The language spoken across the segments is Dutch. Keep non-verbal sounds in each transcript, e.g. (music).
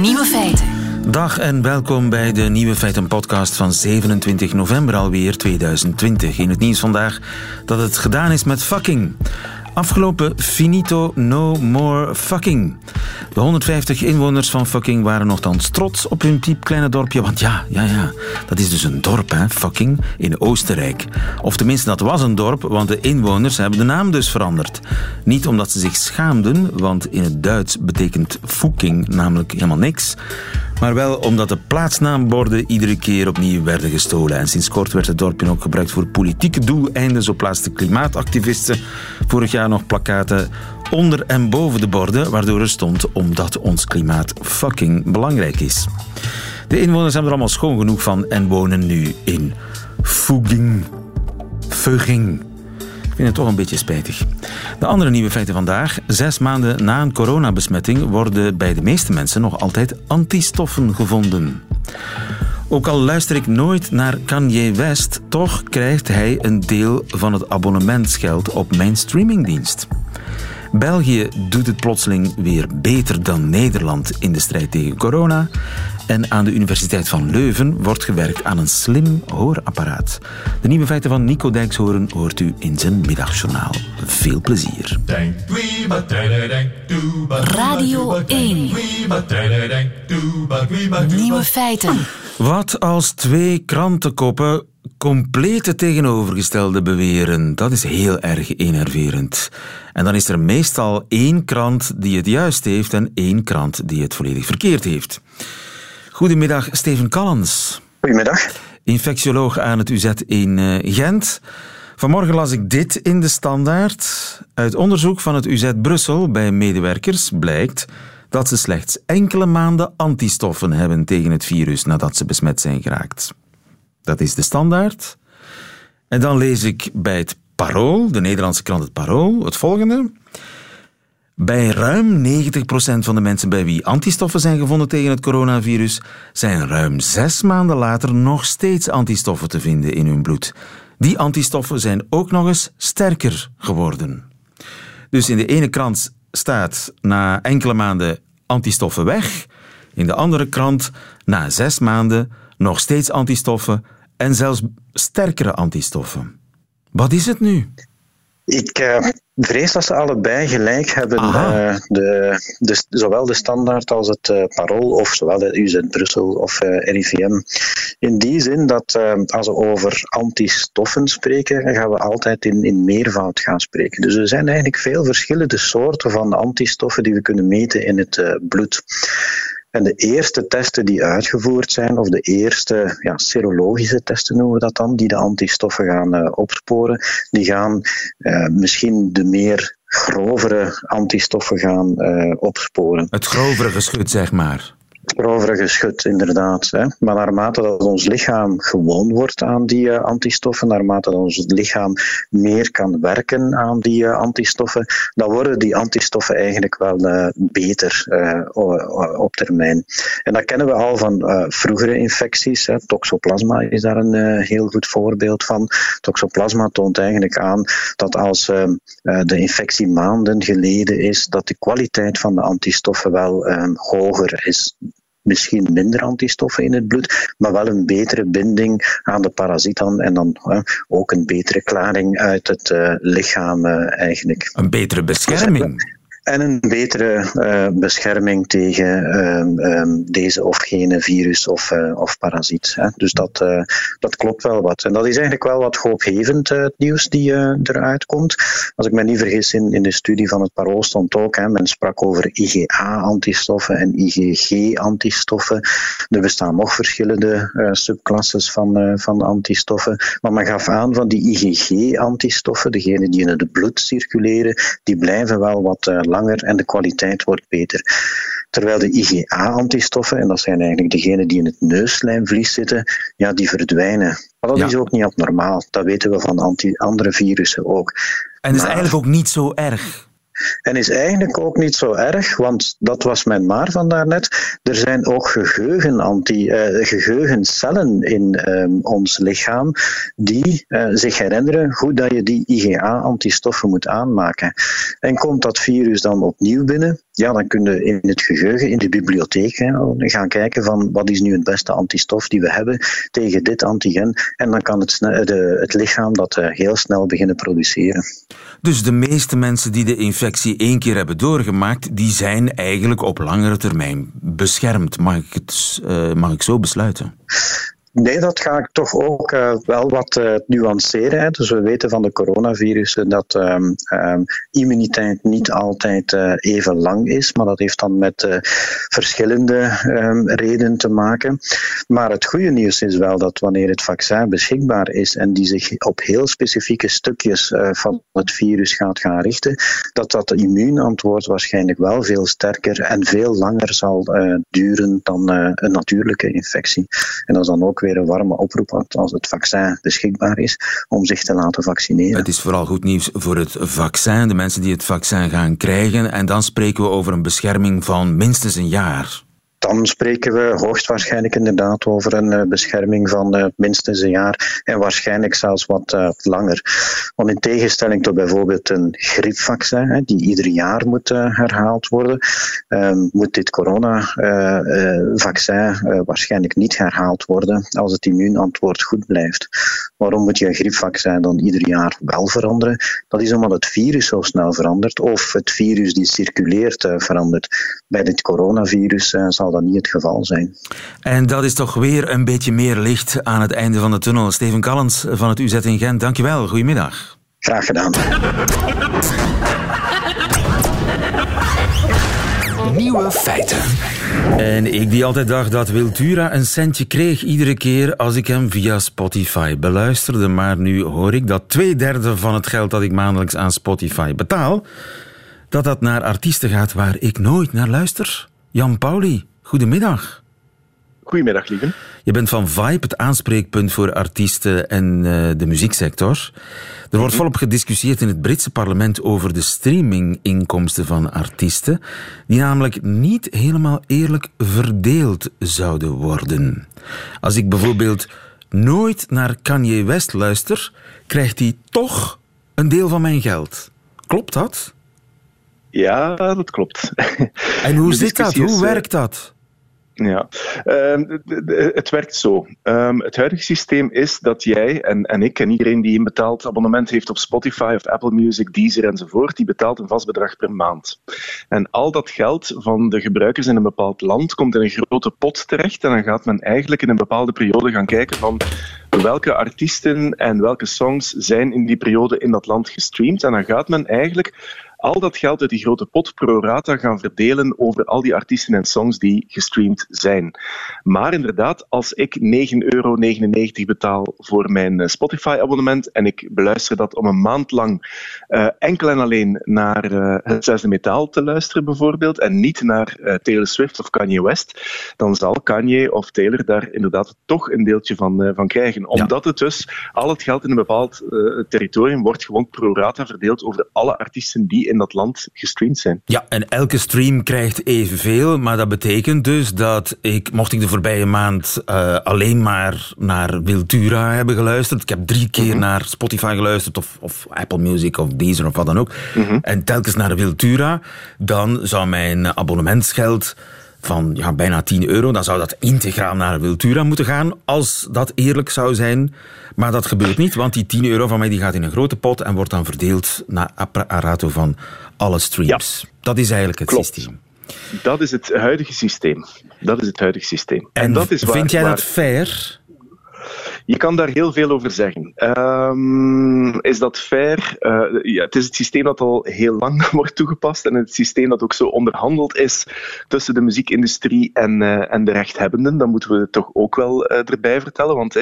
Nieuwe feiten. Dag en welkom bij de Nieuwe Feiten podcast van 27 november alweer 2020. In het nieuws vandaag dat het gedaan is met fucking. Afgelopen finito no more fucking. De 150 inwoners van fucking waren nogthans trots op hun piepkleine dorpje. Want ja, ja, ja, dat is dus een dorp, hè, fucking, in Oostenrijk. Of tenminste, dat was een dorp, want de inwoners hebben de naam dus veranderd. Niet omdat ze zich schaamden, want in het Duits betekent fucking namelijk helemaal niks. Maar wel omdat de plaatsnaamborden iedere keer opnieuw werden gestolen. En sinds kort werd het dorpje ook gebruikt voor politieke doeleinden. Zo plaatsten klimaatactivisten vorig jaar nog plakaten onder en boven de borden, waardoor er stond omdat ons klimaat fucking belangrijk is. De inwoners hebben er allemaal schoon genoeg van en wonen nu in Fuging. Fuging. Vind het toch een beetje spijtig. De andere nieuwe feiten vandaag. Zes maanden na een coronabesmetting worden bij de meeste mensen nog altijd antistoffen gevonden. Ook al luister ik nooit naar Kanye West, toch krijgt hij een deel van het abonnementsgeld op mijn streamingdienst. België doet het plotseling weer beter dan Nederland in de strijd tegen corona. En aan de Universiteit van Leuven wordt gewerkt aan een slim hoorapparaat. De nieuwe feiten van Nico Dijkshoorn hoort u in zijn middagjournaal. Veel plezier. Radio 1. Nieuwe feiten. Wat als twee krantenkoppen complete tegenovergestelde beweren? Dat is heel erg enerverend. En dan is er meestal één krant die het juist heeft en één krant die het volledig verkeerd heeft. Goedemiddag, Steven Callens. Goedemiddag. Infectioloog aan het UZ in eh, Gent. Vanmorgen las ik dit in de standaard. Uit onderzoek van het UZ Brussel bij medewerkers blijkt dat ze slechts enkele maanden antistoffen hebben tegen het virus nadat ze besmet zijn geraakt. Dat is de standaard. En dan lees ik bij het Parool, de Nederlandse krant Het Parool, het volgende. Bij ruim 90% van de mensen bij wie antistoffen zijn gevonden tegen het coronavirus, zijn ruim zes maanden later nog steeds antistoffen te vinden in hun bloed. Die antistoffen zijn ook nog eens sterker geworden. Dus in de ene krant staat na enkele maanden antistoffen weg, in de andere krant na zes maanden nog steeds antistoffen en zelfs sterkere antistoffen. Wat is het nu? Ik uh, vrees dat ze allebei gelijk hebben, uh, de, de, zowel de standaard als het uh, parool, of zowel de UZ Brussel of RIVM. In die zin dat als we over antistoffen spreken, gaan we altijd in, in meervoud gaan spreken. Dus er zijn eigenlijk veel verschillende soorten van antistoffen die we kunnen meten in het bloed. En de eerste testen die uitgevoerd zijn, of de eerste ja, serologische testen noemen we dat dan, die de antistoffen gaan uh, opsporen, die gaan uh, misschien de meer grovere antistoffen gaan uh, opsporen. Het grovere geschut, zeg maar grovere geschut, inderdaad. Hè. Maar naarmate dat ons lichaam gewoon wordt aan die uh, antistoffen, naarmate dat ons lichaam meer kan werken aan die uh, antistoffen, dan worden die antistoffen eigenlijk wel uh, beter op termijn. En dat kennen we al van vroegere infecties. Hè. Toxoplasma is daar een heel goed voorbeeld van. Toxoplasma toont eigenlijk aan dat als de infectie maanden geleden is, dat de kwaliteit van de antistoffen wel hoger is misschien minder antistoffen in het bloed, maar wel een betere binding aan de parasiet dan, en dan ook een betere klaring uit het uh, lichaam uh, eigenlijk. Een betere bescherming en een betere uh, bescherming tegen uh, um, deze of gene virus of, uh, of parasiet. Hè. Dus dat, dat klopt wel wat. En dat is eigenlijk wel wat hoopgevend, het nieuws die eruit komt. Als ik me niet vergis, in, in de studie van het Parool stond ook, hè, men sprak over IgA-antistoffen en IgG-antistoffen. Er bestaan nog verschillende subclasses van, van antistoffen. Maar men gaf aan van die IgG-antistoffen, degene die in het bloed circuleren, die blijven wel wat langer en de kwaliteit wordt beter. Terwijl de IgA-antistoffen, en dat zijn eigenlijk degenen die in het neuslijmvlies zitten, ja, die verdwijnen. Maar dat is ook niet abnormaal. Dat weten we van anti andere virussen ook. En is eigenlijk ook niet zo erg. En is eigenlijk ook niet zo erg, want dat was mijn maar van daarnet. Er zijn ook uh, geheugencellen in um, ons lichaam die uh, zich herinneren hoe dat je die IgA-antistoffen moet aanmaken. En komt dat virus dan opnieuw binnen, ja, dan kun je in het geheugen, in de bibliotheek, gaan kijken van wat is nu het beste antistof die we hebben tegen dit antigen. En dan kan het, de, het lichaam dat uh, heel snel beginnen produceren. Dus de meeste mensen die de infectie één keer hebben doorgemaakt, die zijn eigenlijk op langere termijn beschermd. Mag ik, het, uh, mag ik zo besluiten? Nee, dat ga ik toch ook uh, wel wat uh, nuanceren. Hè. Dus we weten van de coronavirussen dat um, immuniteit niet altijd uh, even lang is, maar dat heeft dan met verschillende um, redenen te maken. Maar het goede nieuws is wel dat wanneer het vaccin beschikbaar is en die zich op heel specifieke stukjes van het virus gaat gaan richten, dat dat immuunantwoord waarschijnlijk wel veel sterker en veel langer zal duren dan een natuurlijke infectie. En dat is dan ook weer een warme oproep als het vaccin beschikbaar is om zich te laten vaccineren. Het is vooral goed nieuws voor het vaccin, de mensen die het vaccin gaan krijgen. En dan spreken we over een bescherming van minstens een jaar dan spreken we hoogstwaarschijnlijk inderdaad over een eh, bescherming van uh, minstens een jaar en waarschijnlijk zelfs wat uh, langer. Want in tegenstelling tot bijvoorbeeld een griepvaccin, die ieder jaar moet herhaald worden, ehm, moet dit coronavaccin waarschijnlijk niet herhaald worden als het immuunantwoord goed blijft. Waarom moet je een griepvaccin dan ieder jaar wel veranderen? Dat is omdat het virus zo snel verandert of het virus die circuleert verandert. Bij dit coronavirus zal dat niet het geval zijn. En dat is toch weer een beetje meer licht aan het einde van de tunnel. Steven Callens van het UZ in Gent, dankjewel. Goedemiddag. Graag gedaan. Nieuwe feiten. En ik die altijd dacht dat Wiltura een centje kreeg iedere keer als ik hem via Spotify beluisterde. Maar nu hoor ik dat twee derde van het geld dat ik maandelijks aan Spotify betaal, dat dat naar artiesten gaat waar ik nooit naar luister. Jan Pauli, Goedemiddag. Goedemiddag, lieve. Je bent van Vibe, het aanspreekpunt voor artiesten en uh, de muzieksector. Er wordt mhm. volop gediscussieerd in het Britse parlement over de streaminginkomsten van artiesten, die namelijk niet helemaal eerlijk verdeeld zouden worden. Als ik bijvoorbeeld nooit naar Kanye West luister, krijgt hij toch een deel van mijn geld. Klopt dat? Ja, dat klopt. En hoe zit dat? Hoe eh, werkt dat? Ja, um, het werkt zo. Um, het huidige systeem is dat jij en, en ik en iedereen die een betaald abonnement heeft op Spotify of Apple Music, Deezer enzovoort, die betaalt een vast bedrag per maand. En al dat geld van de gebruikers in een bepaald land komt in een grote pot terecht en dan gaat men eigenlijk in een bepaalde periode gaan kijken van welke artiesten en welke songs zijn in die periode in dat land gestreamd. En dan gaat men eigenlijk al dat geld uit die grote pot pro rata gaan verdelen over al die artiesten en songs die gestreamd zijn. Maar inderdaad, als ik 9,99 euro betaal voor mijn eh, Spotify-abonnement en ik beluister dat om een maand lang uh, enkel en alleen naar uh, het zesde metaal te luisteren bijvoorbeeld en niet naar uh, Taylor Swift of Kanye West, dan zal Kanye of Taylor daar inderdaad toch een deeltje van, van krijgen. Omdat het dus, al het geld in een bepaald territorium wordt gewoon pro rata verdeeld over alle artiesten die in in dat land gestreamd zijn. Ja, en elke stream krijgt evenveel, maar dat betekent dus dat ik, mocht ik de voorbije maand uh, alleen maar naar Wiltura hebben geluisterd, ik heb drie keer mm naar Spotify geluisterd, of, of, Apple Music, of Deezer, of wat dan ook, mm -hmm. en telkens naar Wiltura, dan zou mijn abonnementsgeld van ja, bijna 10 euro, dan zou dat integraal naar Wiltura moeten gaan, als dat eerlijk zou zijn. Maar dat gebeurt niet, want die 10 euro van mij die gaat in een grote pot en wordt dan verdeeld naar apparato van alle streams. Dat is eigenlijk het systeem. Dat is het huidige systeem. Dat is het huidige systeem. En, dat is waar, vind jij dat fair? Je kan daar heel veel over zeggen. Um, is dat fair? Uh, ja, het is het systeem dat al heel lang (laughs) wordt toegepast en het systeem dat ook zo onderhandeld is tussen de muziekindustrie en, uh, en de rechthebbenden. Dat moeten we toch ook wel uh, erbij vertellen, want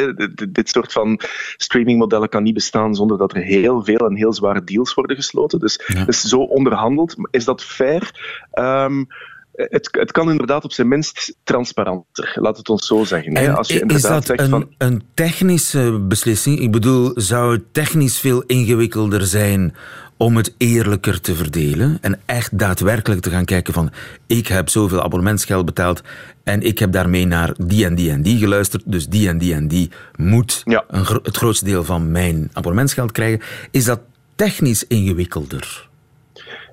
dit soort van streamingmodellen kan niet bestaan zonder dat er heel veel en heel zware deals worden gesloten. Dus, ja. dus zo onderhandeld. Is dat fair? Um, het, het, kan inderdaad op zijn minst transparanter, laat het ons zo zeggen. En Als je is dat een, van... een technische beslissing? Ik bedoel, zou het technisch veel ingewikkelder zijn om het eerlijker te verdelen en echt daadwerkelijk te gaan kijken van ik heb zoveel abonnementsgeld betaald en ik heb daarmee naar die en die en die geluisterd, dus die en die en die moet ja. een, het grootste deel van mijn abonnementsgeld krijgen. Is dat technisch ingewikkelder?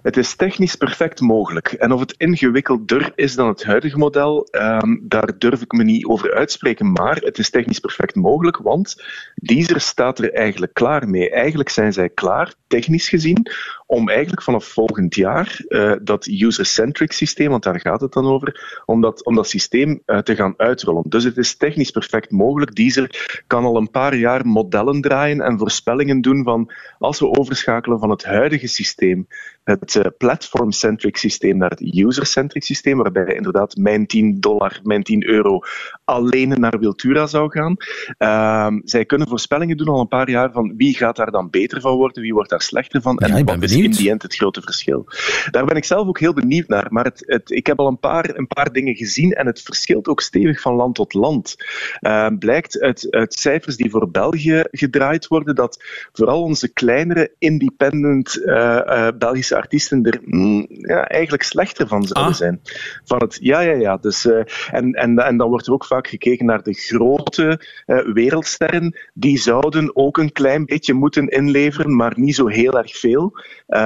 Het is technisch perfect mogelijk. En of het ingewikkelder is dan het huidige model, ehm, daar durf ik me niet over uitspreken. Maar het is technisch perfect mogelijk, want Deezer staat er eigenlijk klaar mee. Eigenlijk zijn zij klaar, technisch gezien, om eigenlijk vanaf volgend jaar uh, dat user-centric systeem, want daar gaat het dan over, om dat, om dat systeem uh, te gaan uitrollen. Dus het is technisch perfect mogelijk. Deezer kan al een paar jaar modellen draaien en voorspellingen doen van als we overschakelen van het huidige systeem het uh, platform-centric systeem naar het user-centric systeem, waarbij inderdaad mijn 10 dollar, mijn 10 euro alleen naar Wiltura zou gaan. Uh, zij kunnen voorspellingen doen al een paar jaar van wie gaat daar dan beter van worden, wie wordt daar slechter van en wat is in die end het grote verschil. Daar ben ik zelf ook heel benieuwd naar, maar het, het, ik heb al een paar, een paar dingen gezien en het verschilt ook stevig van land tot land. Uh, blijkt uit, uit cijfers die voor België gedraaid worden dat vooral onze kleinere independent uh, Belgische artiesten er mm, ja, eigenlijk slechter van zouden ah. zijn. Van het, ja, ja, ja. Dus, uh, en, en, en dan wordt er ook vaak gekeken naar de grote wereldsterren. Die zouden ook een klein beetje moeten inleveren, maar niet zo heel erg veel. Uh,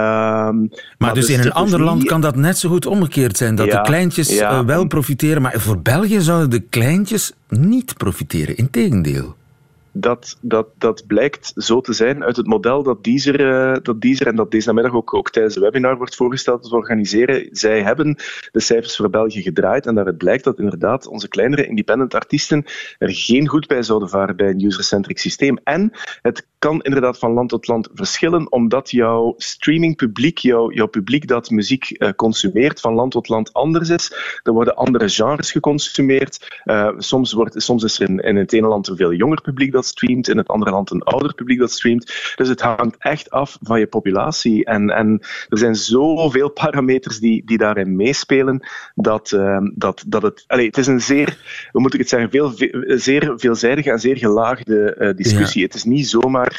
maar, dus, dus in een ander land kan dat net zo goed omgekeerd zijn. Dat ja, de kleintjes ja. Eh, wel profiteren, maar voor België zouden de kleintjes niet profiteren. Integendeel dat, dat, dat blijkt zo te zijn uit het model dat Deezer, uh, dat Deezer en dat deze namiddag ook, ook tijdens de webinar wordt voorgesteld te organiseren. Zij hebben de cijfers voor België gedraaid en daaruit blijkt dat inderdaad onze kleinere independent artiesten er geen goed bij zouden varen bij een user-centric systeem. En het kan inderdaad van land tot land verschillen, omdat jouw streamingpubliek, jouw, jouw publiek dat muziek uh, consumeert, van land tot land anders is. Er worden andere genres geconsumeerd. Uh, soms, wordt, soms is er in, in het ene land een veel jonger publiek dat streamt, in het andere land een ouder publiek dat streamt. Dus het hangt echt af van je populatie. En, en er zijn zoveel parameters die, die daarin meespelen, dat, uh, dat, dat het... Allez, het is een zeer, hoe moet ik het zeggen, veel, zeer veelzijdige en zeer gelaagde discussie. Ja. Het is niet zomaar...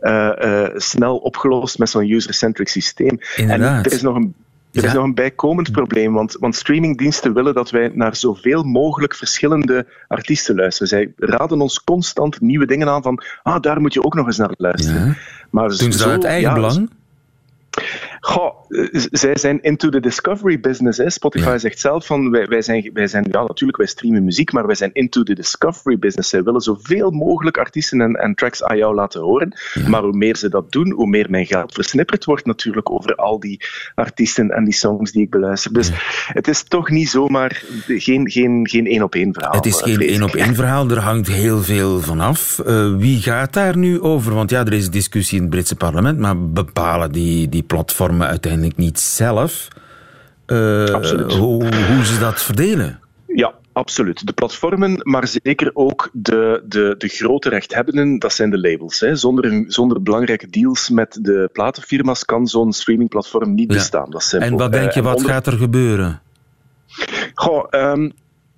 Uh, uh, snel opgelost met zo'n user-centric systeem. Inderdaad. En er is nog een er is nog een bijkomend probleem, want, want streamingdiensten willen dat wij naar zoveel mogelijk verschillende artiesten luisteren. Zij raden ons constant nieuwe dingen aan van, ah, daar moet je ook nog eens naar luisteren. Ja. Maar Doen ze dat uit eigen ja, belang? Goh, zij zijn into the discovery business. Hè. Spotify ja. zegt zelf van wij, wij, zijn, wij zijn, ja natuurlijk, wij streamen muziek, maar wij zijn into the discovery business. Zij willen zoveel mogelijk artiesten en, en tracks aan jou laten horen. Ja. Maar hoe meer ze dat doen, hoe meer mijn geld versnipperd wordt natuurlijk over al die artiesten en die songs die ik beluister. Dus ja. het is toch niet zomaar geen, geen, geen één op één verhaal. Het is geen één op één verhaal, er hangt heel veel vanaf. Uh, wie gaat daar nu over? Want ja, er is discussie in het Britse parlement, maar bepalen die, die platformen uiteindelijk niet zelf uh, hoe, hoe ze dat verdelen. Ja, Absoluut. De platformen, maar zeker ook de, de, de grote rechthebbenden, dat zijn de labels. Hè. Zonder, zonder belangrijke deals met de platenfirma's kan zo'n streamingplatform niet ja. bestaan. Dat en wat denk je, uh, wat onder... gaat er gebeuren? Goh, um,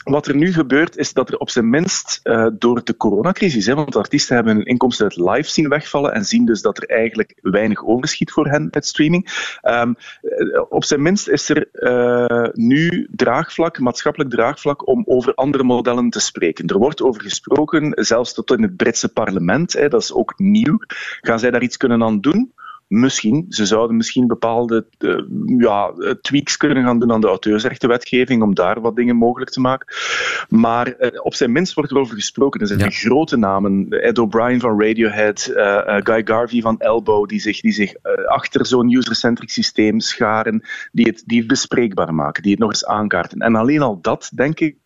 wat er nu gebeurt, is dat er op zijn minst uh, door de coronacrisis, hè, want artiesten hebben hun inkomsten uit live zien wegvallen en zien dus dat er eigenlijk weinig overschiet voor hen uit streaming. Um, op zijn minst is er uh, nu draagvlak, maatschappelijk draagvlak, om over andere modellen te spreken. Er wordt over gesproken, zelfs tot in het Britse parlement, hè, dat is ook nieuw. Gaan zij daar iets kunnen aan doen? Misschien. Ze zouden misschien bepaalde uh, ja, tweaks kunnen gaan doen aan de auteursrechtenwetgeving om daar wat dingen mogelijk te maken. Maar uh, op zijn minst wordt er over gesproken. Er zijn ja. grote namen. Ed O'Brien van Radiohead, uh, Guy Garvey van Elbow, die zich, die zich achter zo'n user-centric systeem scharen, die het, die het bespreekbaar maken, die het nog eens aankaarten. En alleen al dat, denk ik,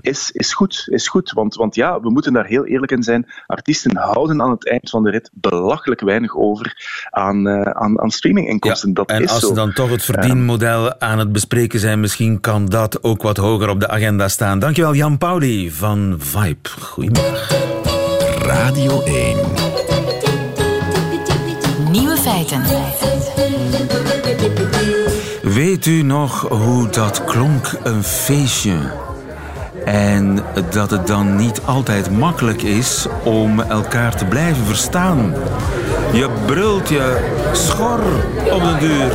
is, is goed. Is goed want, want ja, we moeten daar heel eerlijk in zijn. Artiesten houden aan het eind van de rit belachelijk weinig over aan aan, uh, aan, aan streaminginkomsten. Ja, dat en is als ze dan toch het verdienmodel aan het bespreken zijn, misschien kan dat ook wat hoger op de agenda staan. Dankjewel Jan Pauli van Vibe. Goedemiddag. Radio 1. Nieuwe feiten. Weet u nog hoe dat klonk, een feestje? En dat het dan niet altijd makkelijk is om elkaar te blijven verstaan. Je brult je schor op de duur.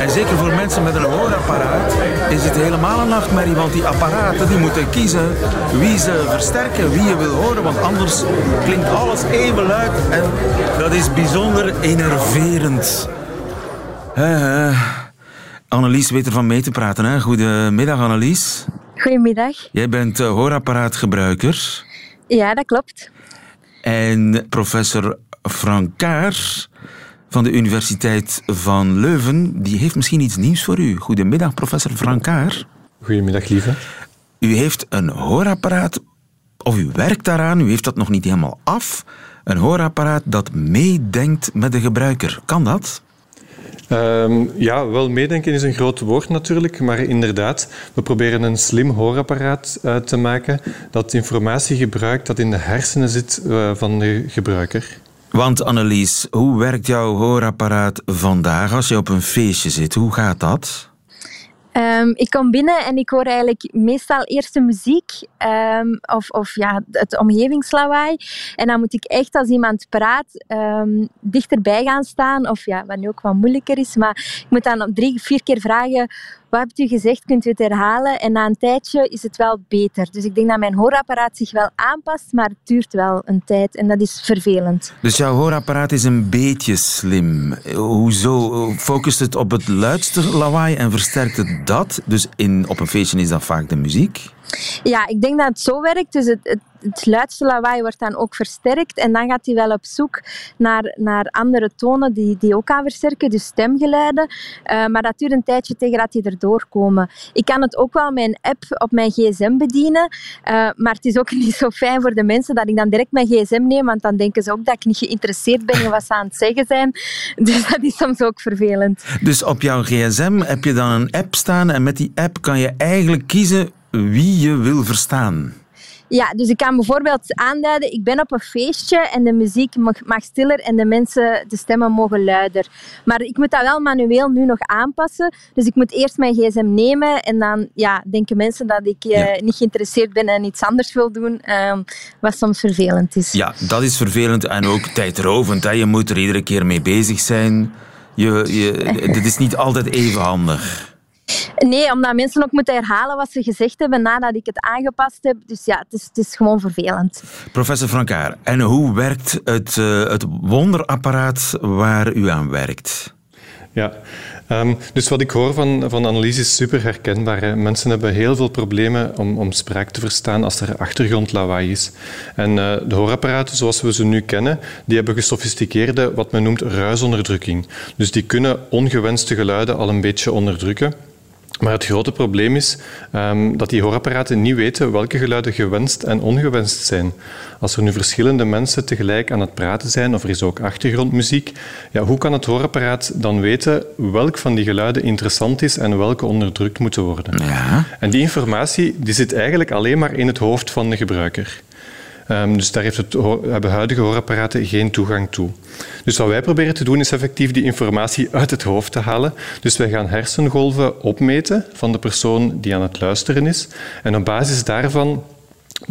En zeker voor mensen met een hoorapparaat is het helemaal een nachtmerrie. Want die apparaten die moeten kiezen wie ze versterken, wie je wil horen. Want anders klinkt alles even luid. En dat is bijzonder enerverend. Annelies weet ervan mee te praten. Hè? Goedemiddag, Annelies. Goedemiddag. Jij bent uh, hoorapparaatgebruiker. Ja, dat klopt. En professor Frankaars van de Universiteit van Leuven, die heeft misschien iets nieuws voor u. Goedemiddag, professor Frankaar. Goedemiddag, lieve. U heeft een hoorapparaat, of u werkt daaraan, u heeft dat nog niet helemaal af. Een hoorapparaat dat meedenkt met de gebruiker. Kan dat? Um, ja, wel meedenken is een groot woord natuurlijk, maar inderdaad, we proberen een slim hoorapparaat uh, te maken dat informatie gebruikt dat in de hersenen zit uh, van de gebruiker. Want Annelies, hoe werkt jouw hoorapparaat vandaag als je op een feestje zit? Hoe gaat dat? Um, ik kom binnen en ik hoor eigenlijk meestal eerst de muziek um, of, of ja, het omgevingslawaai. En dan moet ik echt als iemand praat um, dichterbij gaan staan. Of ja, wat nu ook wat moeilijker is. Maar ik moet dan drie, vier keer vragen wat hebt u gezegd? Kunt u het herhalen? En na een tijdje is het wel beter. Dus ik denk dat mijn hoorapparaat zich wel aanpast, maar het duurt wel een tijd en dat is vervelend. Dus jouw hoorapparaat is een beetje slim. Hoezo? Focust het op het luidste lawaai en versterkt het dat? Dus in, op een feestje is dat vaak de muziek? Ja, ik denk dat het zo werkt. Dus het, het, het luidste lawaai wordt dan ook versterkt. En dan gaat hij wel op zoek naar, naar andere tonen die, die ook gaan versterken. Dus stemgeluiden. Uh, maar dat duurt een tijdje tegen dat die erdoor komen. Ik kan het ook wel mijn app op mijn gsm bedienen. Uh, maar het is ook (laughs) niet zo fijn voor de mensen dat ik dan direct mijn gsm neem. Want dan denken ze ook dat ik niet geïnteresseerd ben in wat ze aan het zeggen zijn. (laughs) Dus dat is soms ook vervelend. Dus op jouw gsm heb je dan een app staan. En met die app kan je eigenlijk kiezen wie je wil verstaan. Ja, dus ik kan bijvoorbeeld aanduiden, ik ben op een feestje en de muziek mag, mag, stiller en de mensen, de stemmen mogen luider. Maar ik moet dat wel manueel nu nog aanpassen. Dus ik moet eerst mijn gsm nemen en dan ja, denken mensen dat ik ja. niet geïnteresseerd ben en iets anders wil doen, um, wat soms vervelend is. Ja, dat is vervelend en ook tijdrovend. Hè. Je moet er iedere keer mee bezig zijn. Je, je, (laughs) het is niet altijd even handig. Nee, omdat mensen ook moeten herhalen wat ze gezegd hebben nadat ik het aangepast heb. Dus ja, het is, het is gewoon vervelend. Professor Frankaar, en hoe werkt het, uh, het wonderapparaat waar u aan werkt? Ja, um, dus wat ik hoor van, van Annelies is super herkenbaar. Hè. Mensen hebben heel veel problemen om, om spraak te verstaan als er achtergrondlawaai is. En uh, de hoorapparaten zoals we ze nu kennen, die hebben gesofisticeerde, wat men noemt, ruisonderdrukking. Dus die kunnen ongewenste geluiden al een beetje onderdrukken. Maar het grote probleem is um, dat die hoorapparaten niet weten welke geluiden gewenst en ongewenst zijn. Als er nu verschillende mensen tegelijk aan het praten zijn, of er is ook achtergrondmuziek, ja, hoe kan het hoorapparaat dan weten welk van die geluiden interessant is en welke onderdrukt moeten worden? Ja. En die informatie die zit eigenlijk alleen maar in het hoofd van de gebruiker. Um, dus daar heeft het, hebben huidige hoorapparaten geen toegang toe. Dus wat wij proberen te doen is effectief die informatie uit het hoofd te halen. Dus wij gaan hersengolven opmeten van de persoon die aan het luisteren is. En op basis daarvan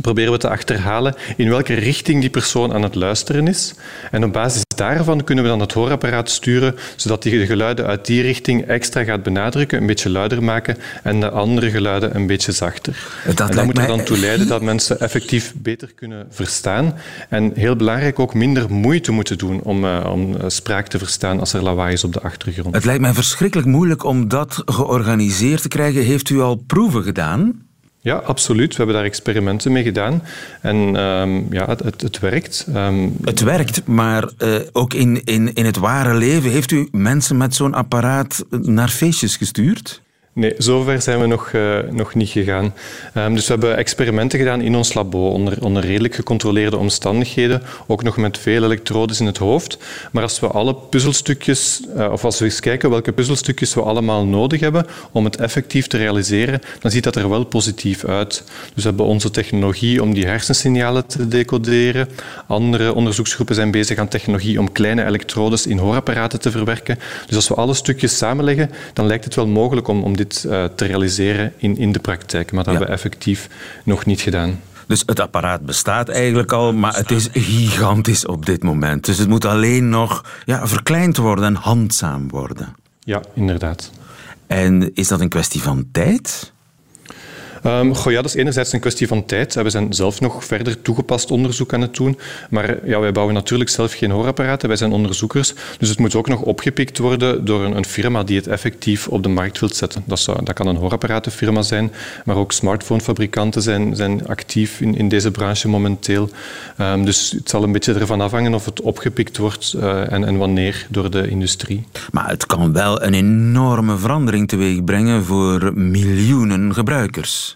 proberen we te achterhalen in welke richting die persoon aan het luisteren is. En op basis daarvan kunnen we dan het hoorapparaat sturen, zodat hij de geluiden uit die richting extra gaat benadrukken, een beetje luider maken en de andere geluiden een beetje zachter. Dat en dat moet er dan toe leiden dat mensen effectief beter kunnen verstaan. En heel belangrijk ook minder moeite moeten doen om, uh, om spraak te verstaan als er lawaai is op de achtergrond. Het lijkt mij verschrikkelijk moeilijk om dat georganiseerd te krijgen. Heeft u al proeven gedaan? Ja, absoluut. We hebben daar experimenten mee gedaan. En um, ja, het, het werkt. Um, het werkt, maar uh, ook in, in, in het ware leven... heeft u mensen met zo'n apparaat naar feestjes gestuurd? Nee, zover zijn we nog, uh, nog niet gegaan. Um, dus we hebben experimenten gedaan in ons labo onder, onder redelijk gecontroleerde omstandigheden, ook nog met veel elektrodes in het hoofd. Maar als we alle puzzelstukjes, uh, of als we eens kijken welke puzzelstukjes we allemaal nodig hebben om het effectief te realiseren, dan ziet dat er wel positief uit. Dus we hebben onze technologie om die hersensignalen te decoderen. Andere onderzoeksgroepen zijn bezig aan technologie om kleine elektrodes in hoorapparaten te verwerken. Dus als we alle stukjes samenleggen, dan lijkt het wel mogelijk om, om dit uh, te realiseren in, in de praktijk. Maar dat ja. hebben we effectief nog niet gedaan. Dus het apparaat bestaat eigenlijk al, maar het is gigantisch op dit moment. Dus het moet alleen nog ja, verkleind worden en handzaam worden. Ja, inderdaad. En is dat een kwestie van tijd? Um, goh, ja, dat is enerzijds een kwestie van tijd. We zijn zelf nog verder toegepast onderzoek aan het doen. Maar ja, wij bouwen natuurlijk zelf geen hoorapparaten. Wij zijn onderzoekers. Dus het moet ook nog opgepikt worden door een, een firma die het effectief op de markt wil zetten. Dat, zou, dat kan een hoorapparatenfirma zijn, maar ook smartphonefabrikanten zijn, zijn actief in, in deze branche momenteel. Um, dus het zal een beetje ervan afhangen of het opgepikt wordt uh, en, en wanneer door de industrie. Maar het kan wel een enorme verandering teweeg brengen voor miljoenen gebruikers.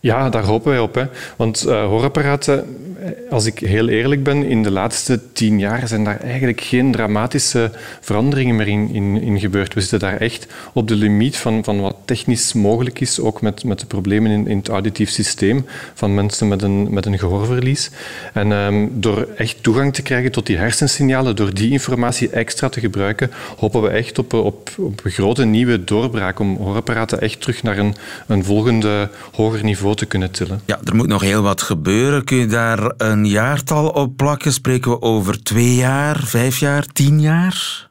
Ja, daar hopen wij op. Hè. Want uh, hoorapparaten, eh, als ik heel eerlijk ben, in de laatste tien jaar zijn daar eigenlijk geen dramatische veranderingen meer in, in, in gebeurd. We zitten daar echt op de limiet van, van wat technisch mogelijk is, ook met, met de problemen in, in het auditief systeem van mensen met een, met een gehoorverlies. En um, door echt toegang te krijgen tot die hersensignalen, door die informatie extra te gebruiken, hopen we echt op, op, op een grote nieuwe doorbraak om hoorapparaten echt terug naar een, een volgende hoger niveau te kunnen tillen. Ja, er moet nog heel wat gebeuren. Kun je daar een jaartal op plakken? Spreken we over twee jaar, vijf jaar, tien jaar?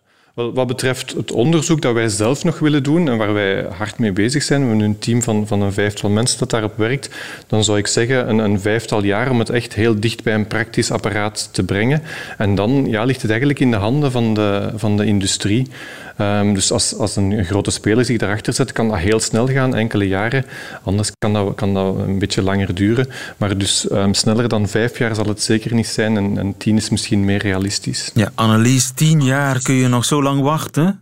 Wat betreft het onderzoek dat wij zelf nog willen doen en waar wij hard mee bezig zijn, we hebben een team van, van een vijftal mensen dat daarop werkt, dan zou ik zeggen een, een vijftal jaar om het echt heel dicht bij een praktisch apparaat te brengen. En dan ja, ligt het eigenlijk in de handen van de, van de industrie. Um, dus als, als een, grote speler zich daarachter zet, kan dat heel snel gaan, enkele jaren. Anders kan dat, kan dat een beetje langer duren. Maar dus um, sneller dan vijf jaar zal het zeker niet zijn. En, en tien is misschien meer realistisch. Ja, Annelies, tien jaar kun je nog zo lang wachten?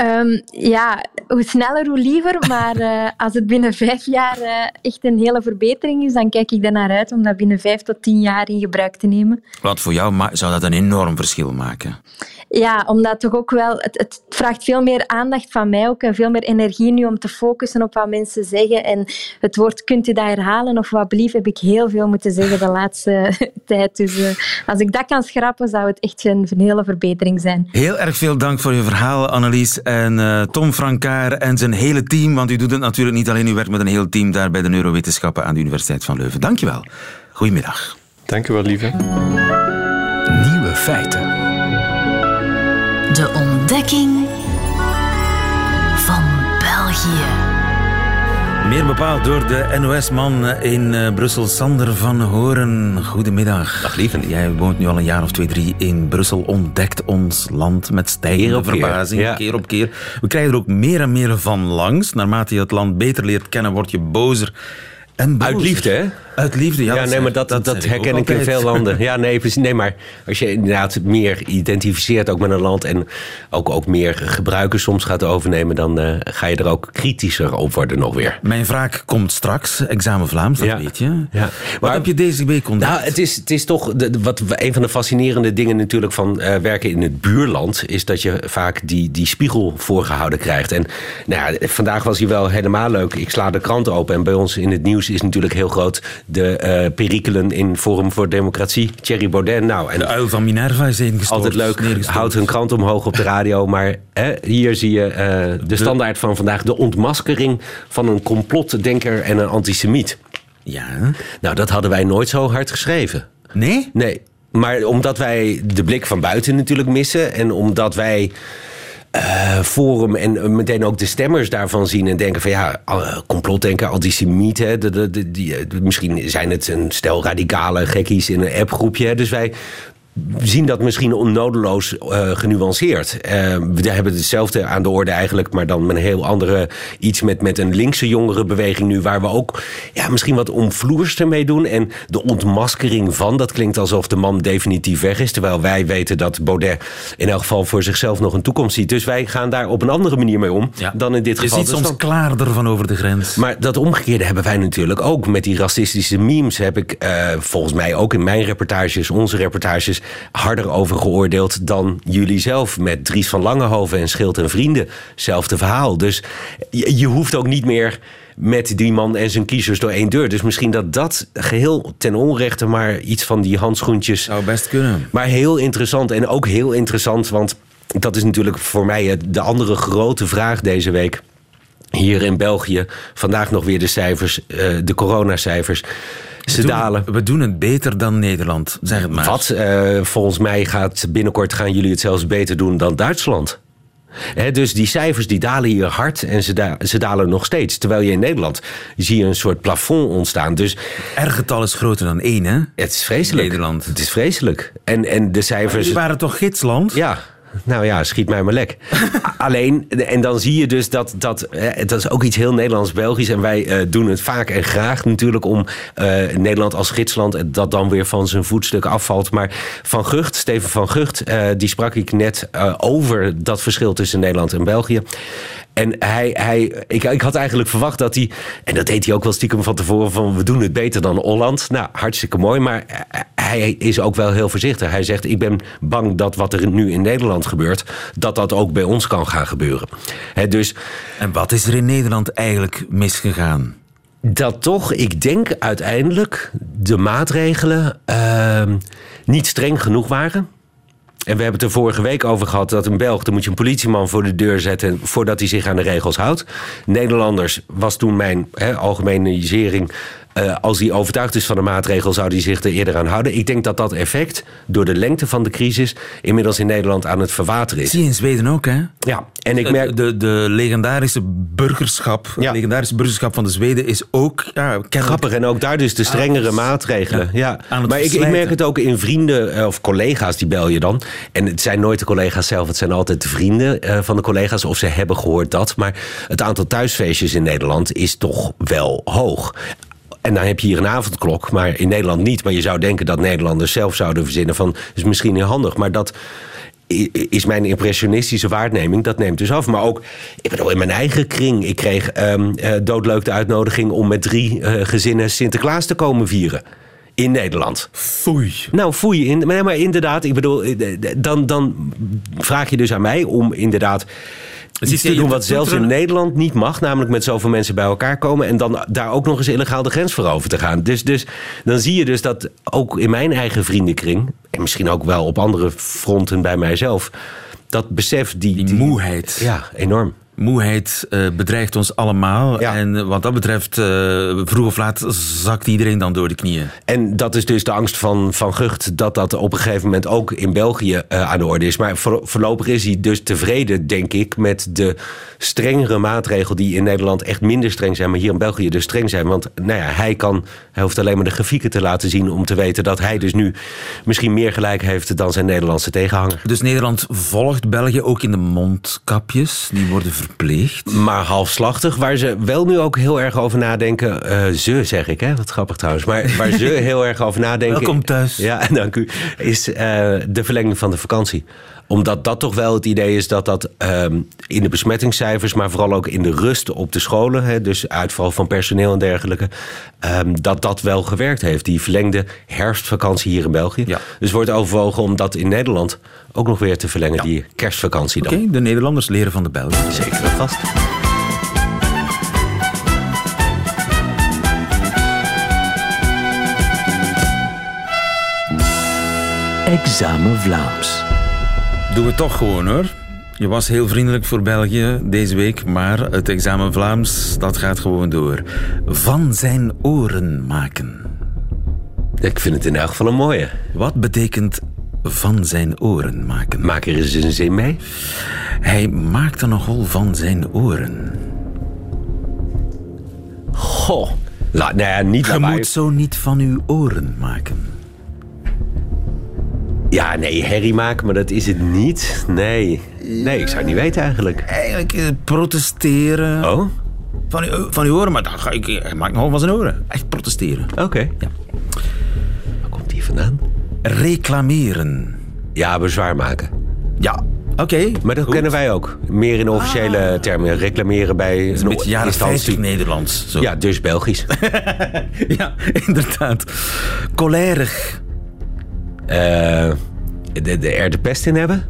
Um, ja, hoe sneller, hoe liever. Maar uh, als het binnen vijf jaar uh, echt een hele verbetering is, dan kijk ik er naar uit om dat binnen vijf tot tien jaar in gebruik te nemen. Want voor jou zou dat een enorm verschil maken? Ja, omdat toch ook wel, het, het, vraagt veel meer aandacht van mij ook en veel meer energie nu om te focussen op wat mensen zeggen. En het woord kunt u dat herhalen of wat blief heb ik heel veel moeten zeggen de laatste (laughs) tijd. Dus uh, als ik dat kan schrappen, zou het echt een, een hele verbetering zijn. Heel erg veel dank voor je verhaal, Annelies. En uh, Tom Frankaar en zijn hele team, want u doet het natuurlijk niet alleen, u werkt met een heel team daar bij de Neurowetenschappen aan de Universiteit van Leuven. Dankjewel. Goedemiddag. Dank u wel, lieve. Nieuwe feiten. De ontdekking Meer bepaald door de NOS-man in uh, Brussel, Sander van Horen. Goedemiddag. Dag lieve. Jij woont nu al een jaar of twee, drie in Brussel. Ontdekt ons land met stijgende verbazing, keer. Ja. keer op keer. We krijgen er ook meer en meer van langs. Naarmate je het land beter leert kennen, word je bozer en bozer. Uit liefde, hè? Uit liefde, ja. ja nee, maar dat, dat, dat herken ik, ik in veel landen. (laughs) Ja, nee, nee, maar als je inderdaad meer identificeert ook met een land en ook, ook meer gebruikers soms gaat overnemen, dan uh, ga je er ook kritischer op worden nog weer. Mijn vraag komt straks, examen Vlaams, dat ja. weet je. Ja. Wat heb je deze week ontdekt? Nou, het is, het is toch de, wat, een van de fascinerende dingen natuurlijk van uh, werken in het buurland, is dat je vaak die, die spiegel voorgehouden krijgt. En nou ja, vandaag was hij wel helemaal leuk. Ik sla de krant open en bij ons in het nieuws is natuurlijk heel groot de uh, perikelen in Forum voor Democratie. Thierry Baudet. Nou, en de uil van Minerva is ingestort. Altijd leuk. Houdt hun krant omhoog op de radio. Maar hè, hier zie je uh, de standaard van vandaag. De ontmaskering van een complotdenker en een antisemiet. Ja. Nou, dat hadden wij nooit zo hard geschreven. Nee? Nee. Maar omdat wij de blik van buiten natuurlijk missen. En omdat wij uh, Forum en meteen ook de stemmers daarvan zien en denken van ja, uh, complotdenken, antisemieten. De, de, die, misschien zijn het een stel radicale gekkies in een appgroepje. Dus wij zien dat misschien onnodeloos uh, genuanceerd. Uh, we hebben hetzelfde aan de orde eigenlijk, maar dan met een heel andere iets met, met een linkse jongerenbeweging nu, waar we ook ja, misschien wat omvloerster mee doen. En de ontmaskering van, dat klinkt alsof de man definitief weg is, terwijl wij weten dat Baudet in elk geval voor zichzelf nog een toekomst ziet. Dus wij gaan daar op een andere manier mee om ja. dan in dit Je geval. ziet soms klaarder van over de grens. Maar dat omgekeerde hebben wij natuurlijk ook. Met die racistische memes heb ik uh, volgens mij ook in mijn reportages, onze reportages, harder over geoordeeld dan jullie zelf. Met Dries van Langehoven en Schild en Vrienden. Zelfde verhaal. Dus je, je hoeft ook niet meer met die man en zijn kiezers door één deur. Dus misschien dat dat geheel ten onrechte maar iets van die handschoentjes... Zou best kunnen. Maar heel interessant. En ook heel interessant, want dat is natuurlijk voor mij de andere grote vraag deze week. Hier in België, vandaag nog weer de cijfers, de coronacijfers. Ze we doen, dalen. We doen het beter dan Nederland, zeg het maar. Wat? Uh, volgens mij gaat binnenkort gaan jullie het zelfs beter doen dan Duitsland. Dus die cijfers die dalen hier hard en ze, da- ze dalen nog steeds. Terwijl je in Nederland zie je een soort plafond ontstaan. Dus R-getal is groter dan één, hè? het is vreselijk. Nederland. Het is vreselijk. En, en de cijfers... Waren toch gidsland? Ja, nou ja, schiet mij maar lek. (laughs) Alleen, en dan zie je dus dat, dat, dat is ook iets heel Nederlands-Belgisch. En wij eh, doen het vaak en graag natuurlijk om eh, Nederland als gidsland... en dat dan weer van zijn voetstuk afvalt. Maar Van Gucht, Steven van Gucht, eh, die sprak ik net eh, over dat verschil tussen Nederland en België. En hij, hij, ik, ik had eigenlijk verwacht dat hij, en dat deed hij ook wel stiekem van tevoren, van we doen het beter dan Holland. Nou, hartstikke mooi, maar hij is ook wel heel voorzichtig. Hij zegt, ik ben bang dat wat er nu in Nederland gebeurt, dat dat ook bij ons kan gaan gebeuren. Dus En wat is er in Nederland eigenlijk misgegaan? dat toch, ik denk uiteindelijk, de maatregelen ehm, niet streng genoeg waren. En we hebben het er vorige week over gehad dat een Belg, dan moet je een politieman voor de deur zetten voordat hij zich aan de regels houdt. Nederlanders was toen mijn hè, algemenisering. Eh, als hij overtuigd is van de maatregel, zou hij zich er eerder aan houden. Ik denk dat dat effect, door de lengte van de crisis, inmiddels in Nederland aan het verwateren is. Zie je in Zweden ook, hè? Ja, en ik merk. De, de legendarische burgerschap, Ja. legendarische burgerschap van de Zweden is ook ja, kennelijk- Grappig, en ook daar dus de strengere Aan het- maatregelen. ja, Ja, aan het maar ik, ik merk het ook in vrienden eh, of collega's, die bel je dan. En het zijn nooit de collega's zelf, het zijn altijd de vrienden eh, van de collega's. Of ze hebben gehoord dat. Maar het aantal thuisfeestjes in Nederland is toch wel hoog. En dan heb je hier een avondklok, maar in Nederland niet. Maar je zou denken dat Nederlanders zelf zouden verzinnen van... is misschien heel handig, maar dat is mijn impressionistische waarneming. Dat neemt dus af. Maar ook, ik bedoel, in mijn eigen kring. Ik kreeg eh, doodleuk de uitnodiging om met drie eh, gezinnen Sinterklaas te komen vieren. In Nederland. Foei. Nou, foei. In, maar, maar inderdaad, ik bedoel, eh, dan, dan vraag je dus aan mij om inderdaad iets te doen wat zelfs in? Nederland niet mag. Namelijk met zoveel mensen bij elkaar komen. En dan daar ook nog eens illegaal de grens voor over te gaan. Dus, dus dan zie je dus dat ook in mijn eigen vriendenkring. En misschien ook wel op andere fronten bij mijzelf. Dat besef, die, Die moeheid. Ja, enorm. Moeheid eh, bedreigt ons allemaal. Ja. En wat dat betreft, eh, vroeg of laat zakt iedereen dan door de knieën. En dat is dus de angst van, van Gucht dat dat op een gegeven moment ook in België eh, aan de orde is. Maar voor, voorlopig is hij dus tevreden, denk ik, met de strengere maatregelen die in Nederland echt minder streng zijn, maar hier in België dus streng zijn. Want nou ja, hij, kan, hij hoeft alleen maar de grafieken te laten zien om te weten dat hij dus nu misschien meer gelijk heeft dan zijn Nederlandse tegenhanger. Dus Nederland volgt België ook in de mondkapjes. Die worden Maar halfslachtig, waar ze wel nu ook heel erg over nadenken. eh, ze zeg ik, hè? Wat grappig trouwens. Maar waar ze (laughs) heel erg over nadenken. Welkom thuis. Ja, (laughs) dank u. Is eh, de verlenging van de vakantie. Omdat dat toch wel het idee is dat dat ehm, in de besmettingscijfers, maar vooral ook in de rust op de scholen, hè, dus uitval van personeel en dergelijke, ehm, dat dat wel gewerkt heeft. Die verlengde herfstvakantie hier in België. Ja. Dus wordt overwogen om dat in Nederland ook nog weer te verlengen, die kerstvakantie dan. Oké, de Nederlanders leren van de Belgen. Zeker vast. Examen Vlaams. Doen we toch gewoon hoor. Je was heel vriendelijk voor België deze week, maar het examen Vlaams, dat gaat gewoon door. Van zijn oren maken. Ik vind het in elk geval een mooie. Wat betekent van zijn oren maken? Maak er eens een zin mee. Hij maakte nogal van zijn oren. Goh. La, nou ja, niet Je moet zo niet van uw oren maken. Ja, nee, herrie maken, maar dat is het niet. Nee. Nee, ik zou het niet weten eigenlijk. Eigenlijk eh, protesteren. Oh, Van, uw, van uw oren, maar dan ga ik, hij maakt nogal van zijn oren. Echt protesteren. oké. Ja. Waar komt die vandaan? Reclameren. Ja, bezwaar maken. Ja, oké. Maar dat Goed. kennen wij ook. Meer in officiële termen. Reclameren bij is een beetje jaren instantie. 50 Nederlands. Zo. Ja, dus Belgisch. (laughs) ja, inderdaad. Cholerig. Eh, de, de, er de pest in hebben?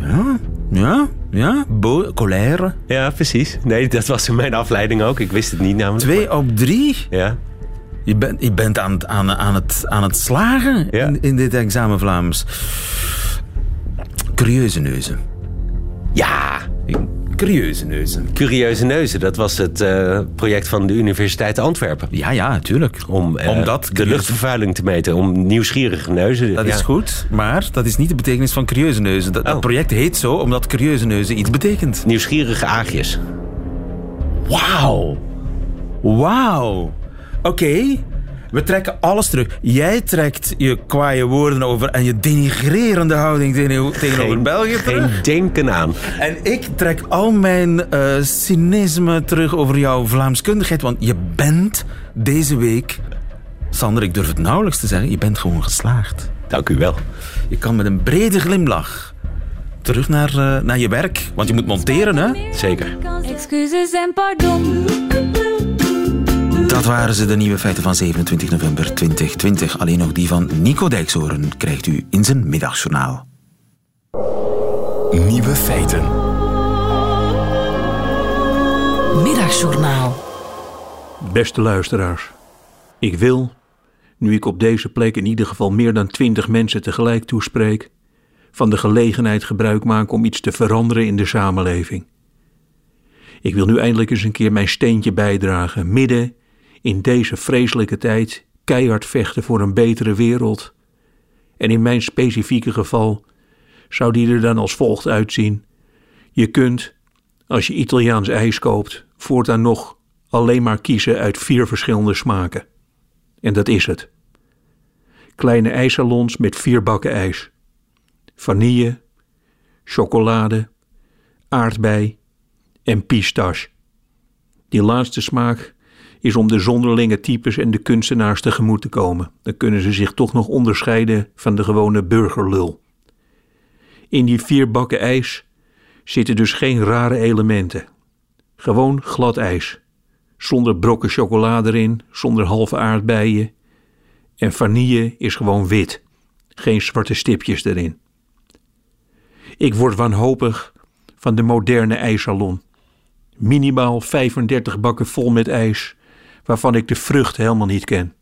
Ja, ja, ja. Bo colère. Ja, precies. Nee, dat was mijn afleiding ook. Ik wist het niet namelijk. Twee op drie. Ja. Je bent, je bent aan, het- aan, aan, het, aan het slagen Ja. in, in dit examen Vlaams. Curieuze neuzen. Ja. Curieuze neuzen. Curieuze neuzen, dat was het eh, project van de Universiteit Antwerpen. Ja, ja, natuurlijk. Om eh, Omdat de curieus- luchtvervuiling te meten, om nieuwsgierige neuzen. Dat ja. is goed, maar dat is niet de betekenis van curieuze neuzen. Dat, dat Oh. project heet zo omdat curieuze neuzen iets betekent. Nieuwsgierige aagjes. Wauw. Wauw. Oké. We trekken alles terug. Jij trekt je kwaaie woorden over en je denigrerende houding tegen- tegenover België terug. Geen denken aan. En ik trek al mijn eh, cynisme terug over jouw Vlaamskundigheid. Want je bent deze week, Sander, ik durf het nauwelijks te zeggen, je bent gewoon geslaagd. Dank u wel. Je kan met een brede glimlach terug naar, eh, naar je werk. Want je moet monteren, hè? Zeker. Excuses en pardon. Dat waren ze, de nieuwe feiten van 27 november 2020. Alleen nog die van Nico Dijkshoorn krijgt u in zijn middagjournaal. Nieuwe feiten. Middagjournaal. Beste luisteraars, ik wil, nu ik op deze plek in ieder geval meer dan twintig mensen tegelijk toespreek, van de gelegenheid gebruik maken om iets te veranderen in de samenleving. Ik wil nu eindelijk eens een keer mijn steentje bijdragen, midden in deze vreselijke tijd keihard vechten voor een betere wereld. En in mijn specifieke geval zou die er dan als volgt uitzien. Je kunt, als je Italiaans ijs koopt, voortaan nog alleen maar kiezen uit vier verschillende smaken. En dat is het. Kleine ijssalons met vier bakken ijs. Vanille, chocolade, aardbei en pistache. Die laatste smaak is om de zonderlinge types en de kunstenaars tegemoet te komen. Dan kunnen ze zich toch nog onderscheiden van de gewone burgerlul. In die vier bakken ijs zitten dus geen rare elementen. Gewoon glad ijs. Zonder brokken chocolade erin, zonder halve aardbeien. En vanille is gewoon wit. Geen zwarte stipjes erin. Ik word wanhopig van de moderne ijssalon. Minimaal 35 bakken vol met ijs, waarvan ik de vrucht helemaal niet ken.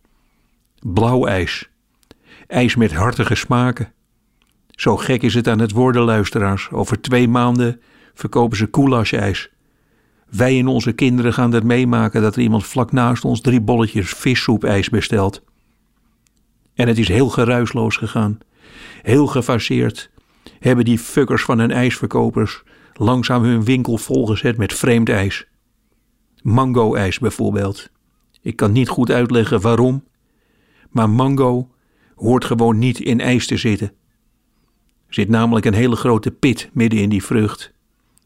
Blauw ijs. Ijs met hartige smaken. Zo gek is het aan het worden, luisteraars. Over twee maanden verkopen ze koelasijs. Wij en onze kinderen gaan dat meemaken dat er iemand vlak naast ons drie bolletjes vissoepijs bestelt. En het is heel geruisloos gegaan. Heel gefaseerd hebben die fuckers van hun ijsverkopers langzaam hun winkel volgezet met vreemd ijs. Mango-ijs bijvoorbeeld. Ik kan niet goed uitleggen waarom, maar mango hoort gewoon niet in ijs te zitten. Er zit namelijk een hele grote pit midden in die vrucht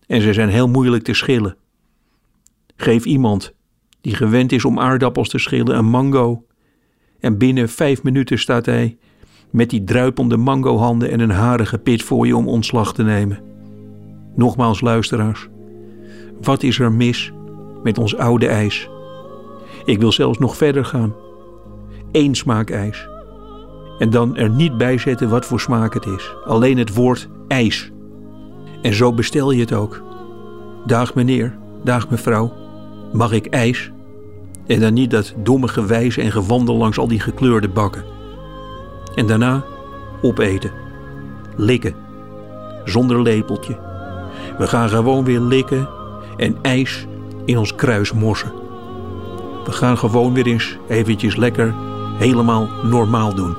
en ze zijn heel moeilijk te schillen. Geef iemand die gewend is om aardappels te schillen een mango en binnen vijf minuten staat hij met die druipende mangohanden en een harige pit voor je om ontslag te nemen. Nogmaals luisteraars, wat is er mis met ons oude ijs? Ik wil zelfs nog verder gaan. Eén smaak ijs. En dan er niet bij zetten wat voor smaak het is. Alleen het woord ijs. En zo bestel je het ook. Dag meneer, dag mevrouw, mag ik ijs? En dan niet dat domme gewijs en gewandel langs al die gekleurde bakken. En daarna opeten. Likken. Zonder lepeltje. We gaan gewoon weer likken en ijs in ons kruis morsen. We gaan gewoon weer eens eventjes lekker helemaal normaal doen.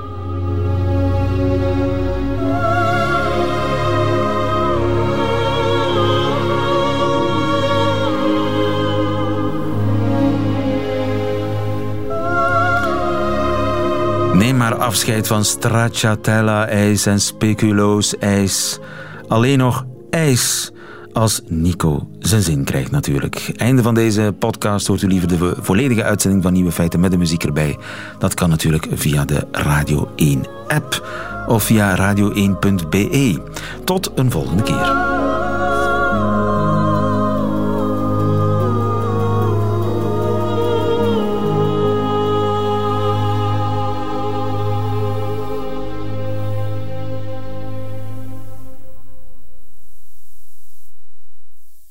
Neem maar afscheid van stracciatella-ijs en speculoos-ijs. Alleen nog ijs als Nico zijn zin krijgt natuurlijk. Einde van deze podcast hoort u liever de volledige uitzending van Nieuwe Feiten met de muziek erbij. Dat kan natuurlijk via de Radio 1 app of via radio1.be. Tot een volgende keer.